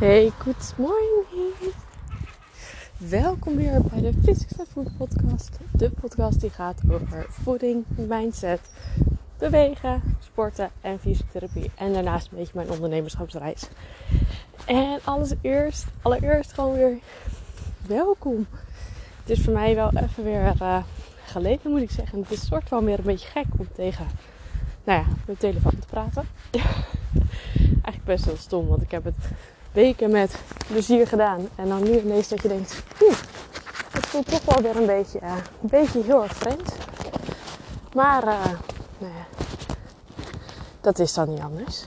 Hey, good morning. Welkom weer bij de Physics Food Podcast. De podcast die gaat over voeding, mindset, bewegen, sporten en fysiotherapie. En daarnaast een beetje mijn ondernemerschapsreis. En alles eerst, allereerst gewoon weer welkom. Het is voor mij wel even weer uh, geleden moet ik zeggen. Het is soort van weer een beetje gek om tegen nou ja, mijn telefoon te praten. Eigenlijk best wel stom, want ik heb het weken met plezier gedaan. En dan nu ineens dat je denkt, oeh, het voelt toch wel weer een beetje, uh, een beetje heel erg vreemd. Maar uh, dat is dan niet anders.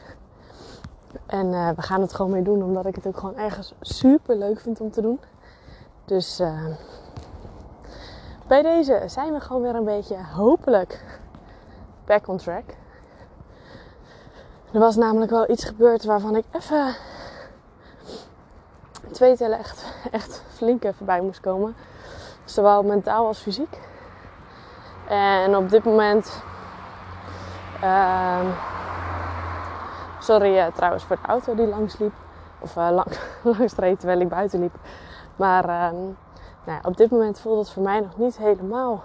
En uh, we gaan het gewoon mee doen, omdat ik het ook gewoon ergens super leuk vind om te doen. Dus bij deze zijn we gewoon weer een beetje hopelijk back on track. Er was namelijk wel iets gebeurd waarvan ik even twee tellen echt, echt flink even bij moest komen. Zowel mentaal als fysiek. En op dit moment. Uh, sorry uh, trouwens voor de auto die langs liep. Of uh, lang, langs reed terwijl ik buiten liep. Maar uh, nou, op dit moment voelt het voor mij nog niet helemaal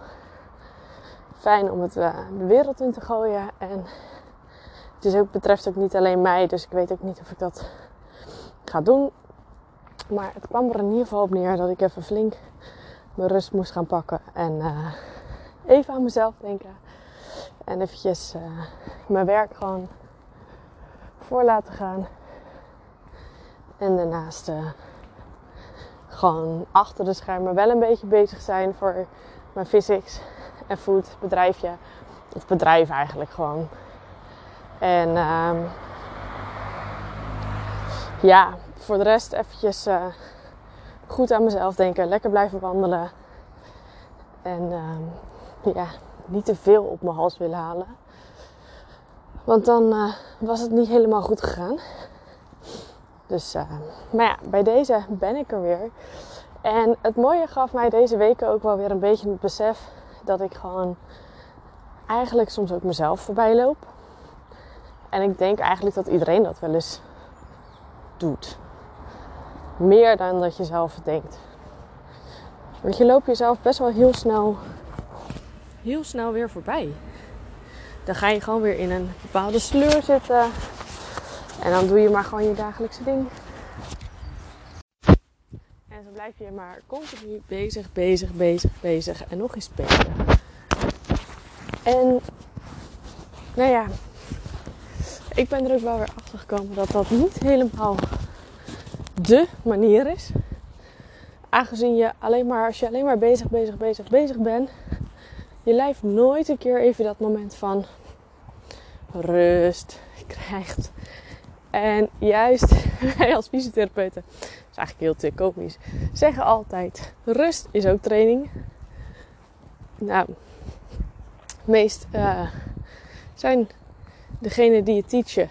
fijn om het eh, de wereld in te gooien. En het is ook, betreft ook niet alleen mij. Dus ik weet ook niet of ik dat ga doen. Maar het kwam er in ieder geval op neer dat ik even flink mijn rust moest gaan pakken. En uh, even aan mezelf denken. En eventjes uh, mijn werk gewoon voor laten gaan. En daarnaast uh, gewoon achter de schermen wel een beetje bezig zijn voor mijn physics en food bedrijfje. Of bedrijf eigenlijk gewoon. En uh, ja, voor de rest eventjes uh, goed aan mezelf denken. Lekker blijven wandelen. En uh, ja, niet te veel op mijn hals willen halen. Want dan uh, was het niet helemaal goed gegaan. Dus, maar ja, bij deze ben ik er weer. En het mooie gaf mij deze weken ook wel weer een beetje het besef dat ik gewoon eigenlijk soms ook mezelf voorbij loop. En ik denk eigenlijk dat iedereen dat wel eens doet. Meer dan dat je zelf denkt. Want je loopt jezelf best wel heel snel, heel snel weer voorbij. Dan ga je gewoon weer in een bepaalde sleur zitten. En dan doe je maar gewoon je dagelijkse ding. En zo blijf je maar continu bezig, bezig, bezig, bezig. En nog eens bezig. En nou ja, ik ben er ook wel weer achter gekomen dat dat niet helemaal de manier is. Aangezien je alleen maar, als je alleen maar bezig, bezig, bezig, bezig bent, je lijf nooit een keer even dat moment van rust krijgt. En juist wij als fysiotherapeuten, dat is eigenlijk heel te komisch, zeggen altijd: rust is ook training. Nou, meest uh, zijn degene die je teachen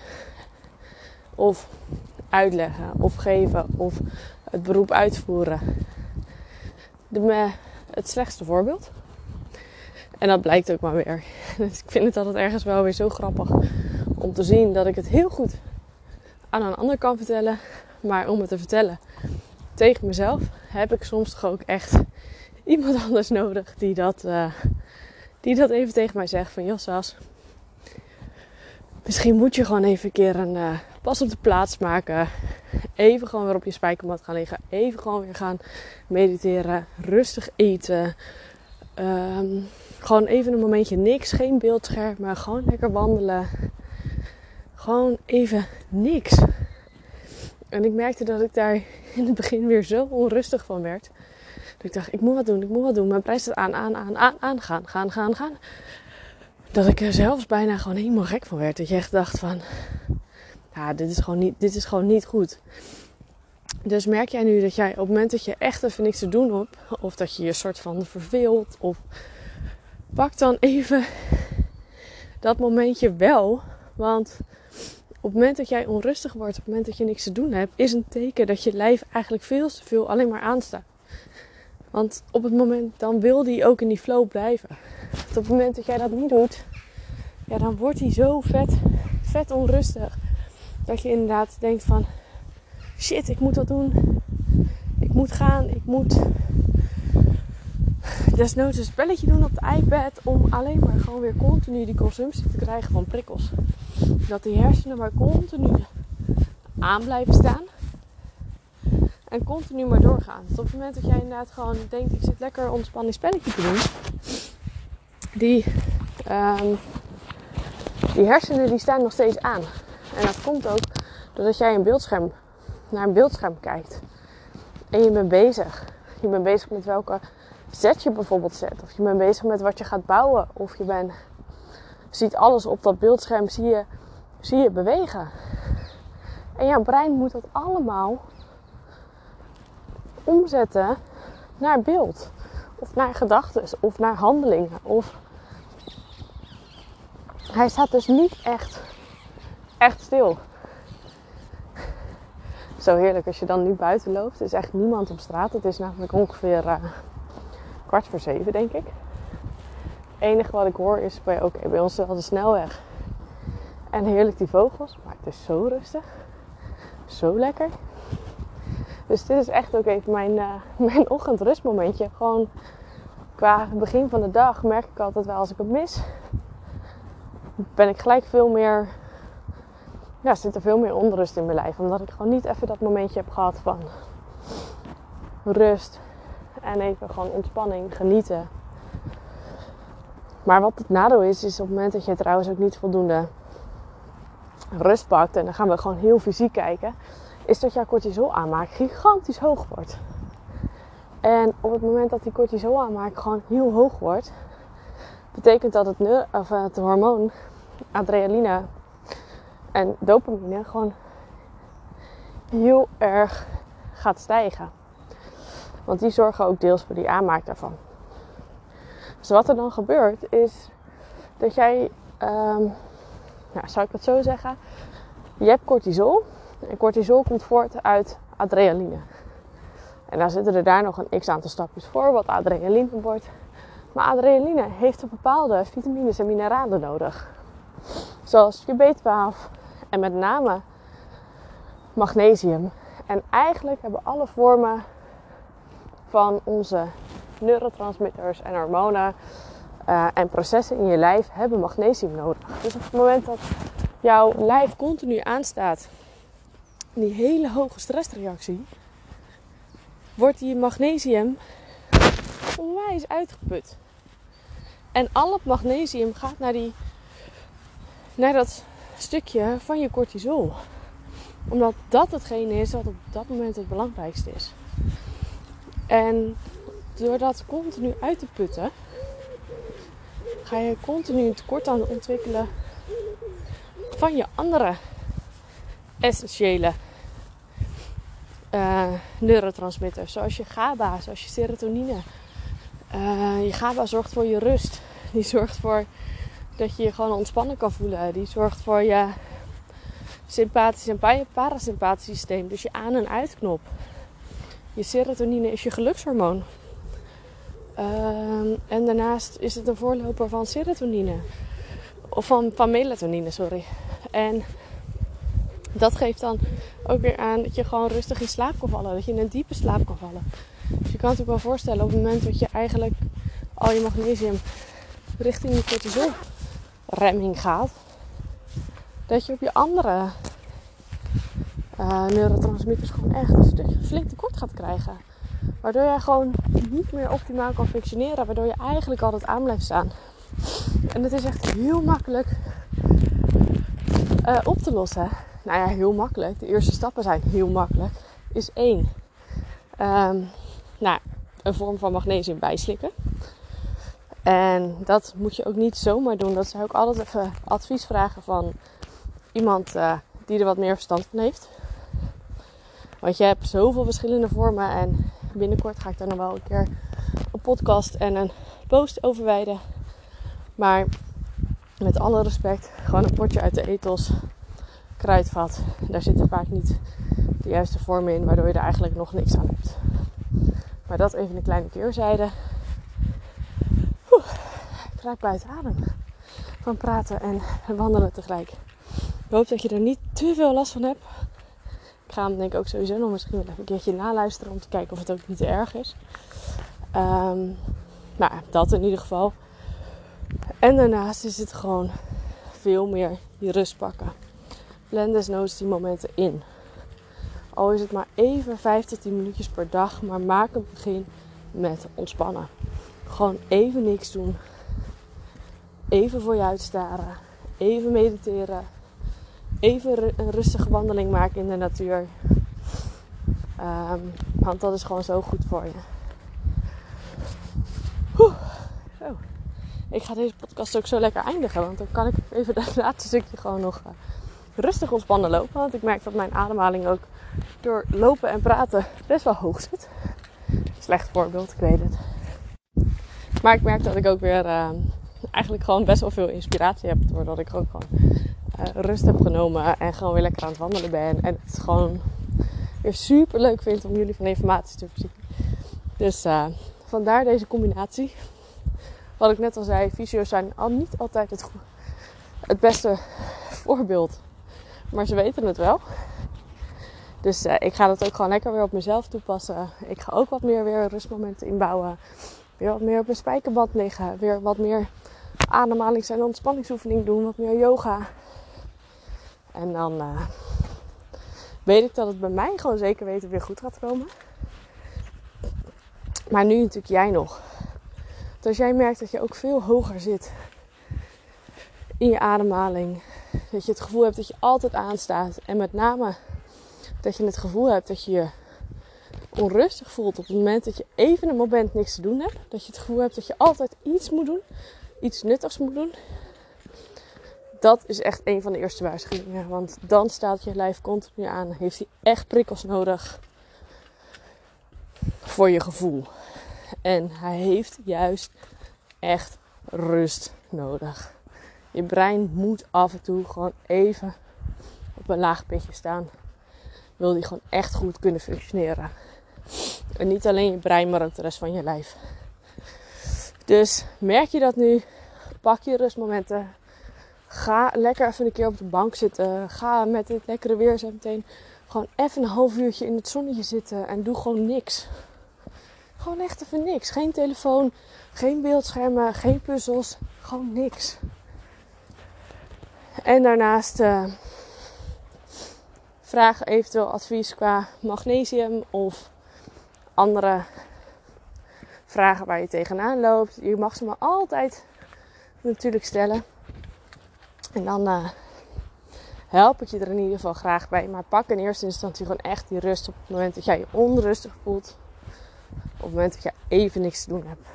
of uitleggen of geven of het beroep uitvoeren de, het slechtste voorbeeld. En dat blijkt ook maar weer. Dus ik vind het altijd ergens wel weer zo grappig om te zien dat ik het heel goed aan een ander kan vertellen. Maar om het te vertellen tegen mezelf heb ik soms toch ook echt iemand anders nodig die dat, uh, die dat even tegen mij zegt. Van Jossas, misschien moet je gewoon even een keer een uh, pas op de plaats maken. Even gewoon weer op je spijkermat gaan liggen. Even gewoon weer gaan mediteren. Rustig eten. Um, gewoon even een momentje niks. Geen beeldscherm, maar gewoon lekker wandelen. Gewoon even niks. En ik merkte dat ik daar in het begin weer zo onrustig van werd. Dat ik dacht, ik moet wat doen, ik moet wat doen. Mijn prijs staat aan, aan, aan, aan, aan, gaan, gaan, gaan, gaan. Dat ik er zelfs bijna gewoon helemaal gek van werd. Dat je echt dacht van, ja, dit is gewoon niet, dit is gewoon niet goed. Dus merk jij nu dat jij op het moment dat je echt even niks te doen hebt, of dat je je soort van verveelt, of pak dan even dat momentje wel. Want op het moment dat jij onrustig wordt, op het moment dat je niks te doen hebt, is een teken dat je lijf eigenlijk veel te veel alleen maar aanstaat. Want op het moment, dan wil die ook in die flow blijven. Op het moment dat jij dat niet doet, ja, dan wordt hij zo vet, vet onrustig. Dat je inderdaad denkt van, shit, ik moet dat doen. Ik moet gaan, ik moet desnoods een spelletje doen op de iPad om alleen maar gewoon weer continu die consumptie te krijgen van prikkels. Dat die hersenen maar continu aan blijven staan. En continu maar doorgaan. Tot op het moment dat jij inderdaad gewoon denkt, ik zit lekker ontspanning spelletje te doen. Die, um, die hersenen die staan nog steeds aan. En dat komt ook doordat jij een beeldscherm, naar een beeldscherm kijkt. En je bent bezig. Je bent bezig met welke zet je bijvoorbeeld zet. Of je bent bezig met wat je gaat bouwen. Of je bent, ziet alles op dat beeldscherm, zie je, zie je bewegen. En jouw brein moet dat allemaal omzetten naar beeld. Of naar gedachten. Of naar handelingen. Of hij staat dus niet echt, echt stil. Zo heerlijk als je dan nu buiten loopt. Er is echt niemand op straat. Het is namelijk ongeveer uh, kwart voor zeven, denk ik. Het enige wat ik hoor is bij, oké, bij ons wel de snelweg. En heerlijk die vogels. Maar het is zo rustig. Zo lekker. Dus dit is echt ook even mijn, uh, mijn ochtendrustmomentje. Gewoon qua begin van de dag merk ik altijd wel als ik het mis. Ben ik gelijk veel meer. Ja, zit er veel meer onrust in mijn lijf. Omdat ik gewoon niet even dat momentje heb gehad van rust. En even gewoon ontspanning, genieten. Maar wat het nadeel is, is op het moment dat je trouwens ook niet voldoende rust pakt. En dan gaan we gewoon heel fysiek kijken is dat jouw cortisol aanmaak gigantisch hoog wordt. En op het moment dat die cortisol aanmaak gewoon heel hoog wordt, betekent dat het, of het hormoon adrenaline en dopamine gewoon heel erg gaat stijgen. Want die zorgen ook deels voor die aanmaak daarvan. Dus wat er dan gebeurt is dat jij, um, nou, zou ik het zo zeggen, je hebt cortisol en cortisol komt voort uit adrenaline. En dan zitten er daar nog een x aantal stapjes voor, wat adrenaline wordt. Maar adrenaline heeft een bepaalde vitamines en mineralen nodig. Zoals je B12 en met name magnesium. En eigenlijk hebben alle vormen van onze neurotransmitters en hormonen uh, en processen in je lijf hebben magnesium nodig. Dus op het moment dat jouw lijf continu aanstaat die hele hoge stressreactie, wordt die magnesium onwijs uitgeput. En al het magnesium gaat naar, die, naar dat stukje van je cortisol. Omdat dat hetgene is wat op dat moment het belangrijkste is. En door dat continu uit te putten, ga je continu een tekort aan ontwikkelen van je andere essentiële uh, neurotransmitters. Zoals je GABA, zoals je serotonine. Uh, je GABA zorgt voor je rust. Die zorgt voor dat je je gewoon ontspannen kan voelen. Die zorgt voor je sympathisch en parasympathisch systeem. Dus je aan- en uitknop. Je serotonine is je gelukshormoon. Uh, en daarnaast is het een voorloper van serotonine. Of van, van melatonine, sorry. En dat geeft dan ook weer aan dat je gewoon rustig in slaap kan vallen. Dat je in een diepe slaap kan vallen. Dus je kan het ook wel voorstellen op het moment dat je eigenlijk al je magnesium richting je cortisolremming gaat. Dat je op je andere uh, neurotransmitters gewoon echt een stukje flink tekort gaat krijgen. Waardoor jij gewoon niet meer optimaal kan functioneren. Waardoor je eigenlijk altijd aan blijft staan. En het is echt heel makkelijk uh, op te lossen nou ja, heel makkelijk. De eerste stappen zijn heel makkelijk. Is één, um, nou, een vorm van magnesium bijslikken. En dat moet je ook niet zomaar doen. Dat zou ik altijd even advies vragen van iemand uh, die er wat meer verstand van heeft. Want je hebt zoveel verschillende vormen. En binnenkort ga ik daar nog wel een keer een podcast en een post over wijden. Maar met alle respect, gewoon een potje uit de ethos kruidvat. Daar zitten vaak niet de juiste vormen in, waardoor je er eigenlijk nog niks aan hebt. Maar dat even een kleine keerzijde. Ik raak buiten adem van praten en wandelen tegelijk. Ik hoop dat je er niet te veel last van hebt. Ik lichaam denk ik ook sowieso nog misschien wel even een keertje naluisteren om te kijken of het ook niet te erg is. Um, nou, dat in ieder geval. En daarnaast is het gewoon veel meer die rust pakken. Plan desnoods die momenten in. Al is het maar even 5 tot 10 minuutjes per dag, maar maak een begin met ontspannen. Gewoon even niks doen. Even voor je uitstaren. Even mediteren. Even een rustige wandeling maken in de natuur. Um, want dat is gewoon zo goed voor je. Zo. Ik ga deze podcast ook zo lekker eindigen. Want dan kan ik even dat laatste stukje gewoon nog uh, rustig ontspannen lopen. Want ik merk dat mijn ademhaling ook door lopen en praten best wel hoog zit. Slecht voorbeeld, ik weet het. Maar ik merk dat ik ook weer uh, eigenlijk gewoon best wel veel inspiratie heb. Doordat ik ook gewoon uh, rust heb genomen en gewoon weer lekker aan het wandelen ben. En het gewoon weer super leuk vind om jullie van informatie te voorzien. Dus uh, vandaar deze combinatie. Wat ik net al zei, fysio's zijn al niet altijd het, het beste voorbeeld. Maar ze weten het wel. Dus uh, ik ga dat ook gewoon lekker weer op mezelf toepassen. Ik ga ook wat meer weer rustmomenten inbouwen. Weer wat meer op mijn spijkerbad liggen. Weer wat meer ademhalings- en ontspanningsoefening doen. Wat meer yoga. En dan uh, weet ik dat het bij mij gewoon zeker weten weer goed gaat komen. Maar nu natuurlijk jij nog. Dus als jij merkt dat je ook veel hoger zit in je ademhaling. Dat je het gevoel hebt dat je altijd aanstaat. En met name dat je het gevoel hebt dat je je onrustig voelt op het moment dat je even een moment niks te doen hebt. Dat je het gevoel hebt dat je altijd iets moet doen. Iets nuttigs moet doen. Dat is echt een van de eerste waarschuwingen. Want dan staat je lijf continu aan. Heeft hij echt prikkels nodig voor je gevoel. En hij heeft juist echt rust nodig. Je brein moet af en toe gewoon even op een laag pitje staan. Wil die gewoon echt goed kunnen functioneren. En niet alleen je brein, maar ook de rest van je lijf. Dus merk je dat nu? Pak je rustmomenten. Ga lekker even een keer op de bank zitten. Ga met dit lekkere weer zo meteen gewoon even een half uurtje in het zonnetje zitten. En doe gewoon niks. Gewoon echt even niks. Geen telefoon, geen beeldschermen, geen puzzels. Gewoon niks. En daarnaast uh, vraag eventueel advies qua magnesium of andere vragen waar je tegenaan loopt. Je mag ze maar altijd natuurlijk stellen. En dan uh, help ik je er in ieder geval graag bij. Maar pak in eerste instantie gewoon echt die rust op het moment dat jij je onrustig voelt. Op het moment dat je even niks te doen hebt.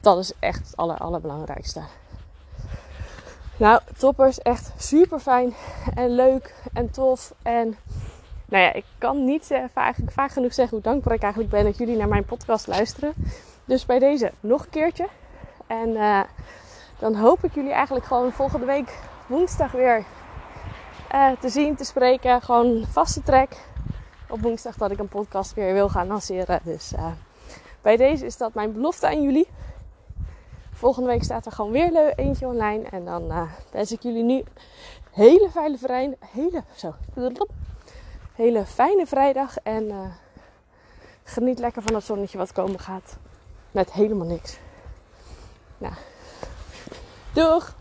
Dat is echt het aller, allerbelangrijkste. Nou, toppers, echt super fijn en leuk en tof. En nou ja, ik kan niet vaak, genoeg zeggen hoe dankbaar ik eigenlijk ben dat jullie naar mijn podcast luisteren. Dus bij deze nog een keertje. En uh, dan hoop ik jullie eigenlijk gewoon volgende week woensdag weer uh, te zien, te spreken. Gewoon vaste track op woensdag dat ik een podcast weer wil gaan lanceren. Dus uh, bij deze is dat mijn belofte aan jullie. Volgende week staat er gewoon weer eentje online. En dan uh, wens ik jullie nu hele fijne vrijdag. Hele, zo, hele fijne vrijdag. En uh, geniet lekker van het zonnetje wat komen gaat. Met helemaal niks. Nou, doeg!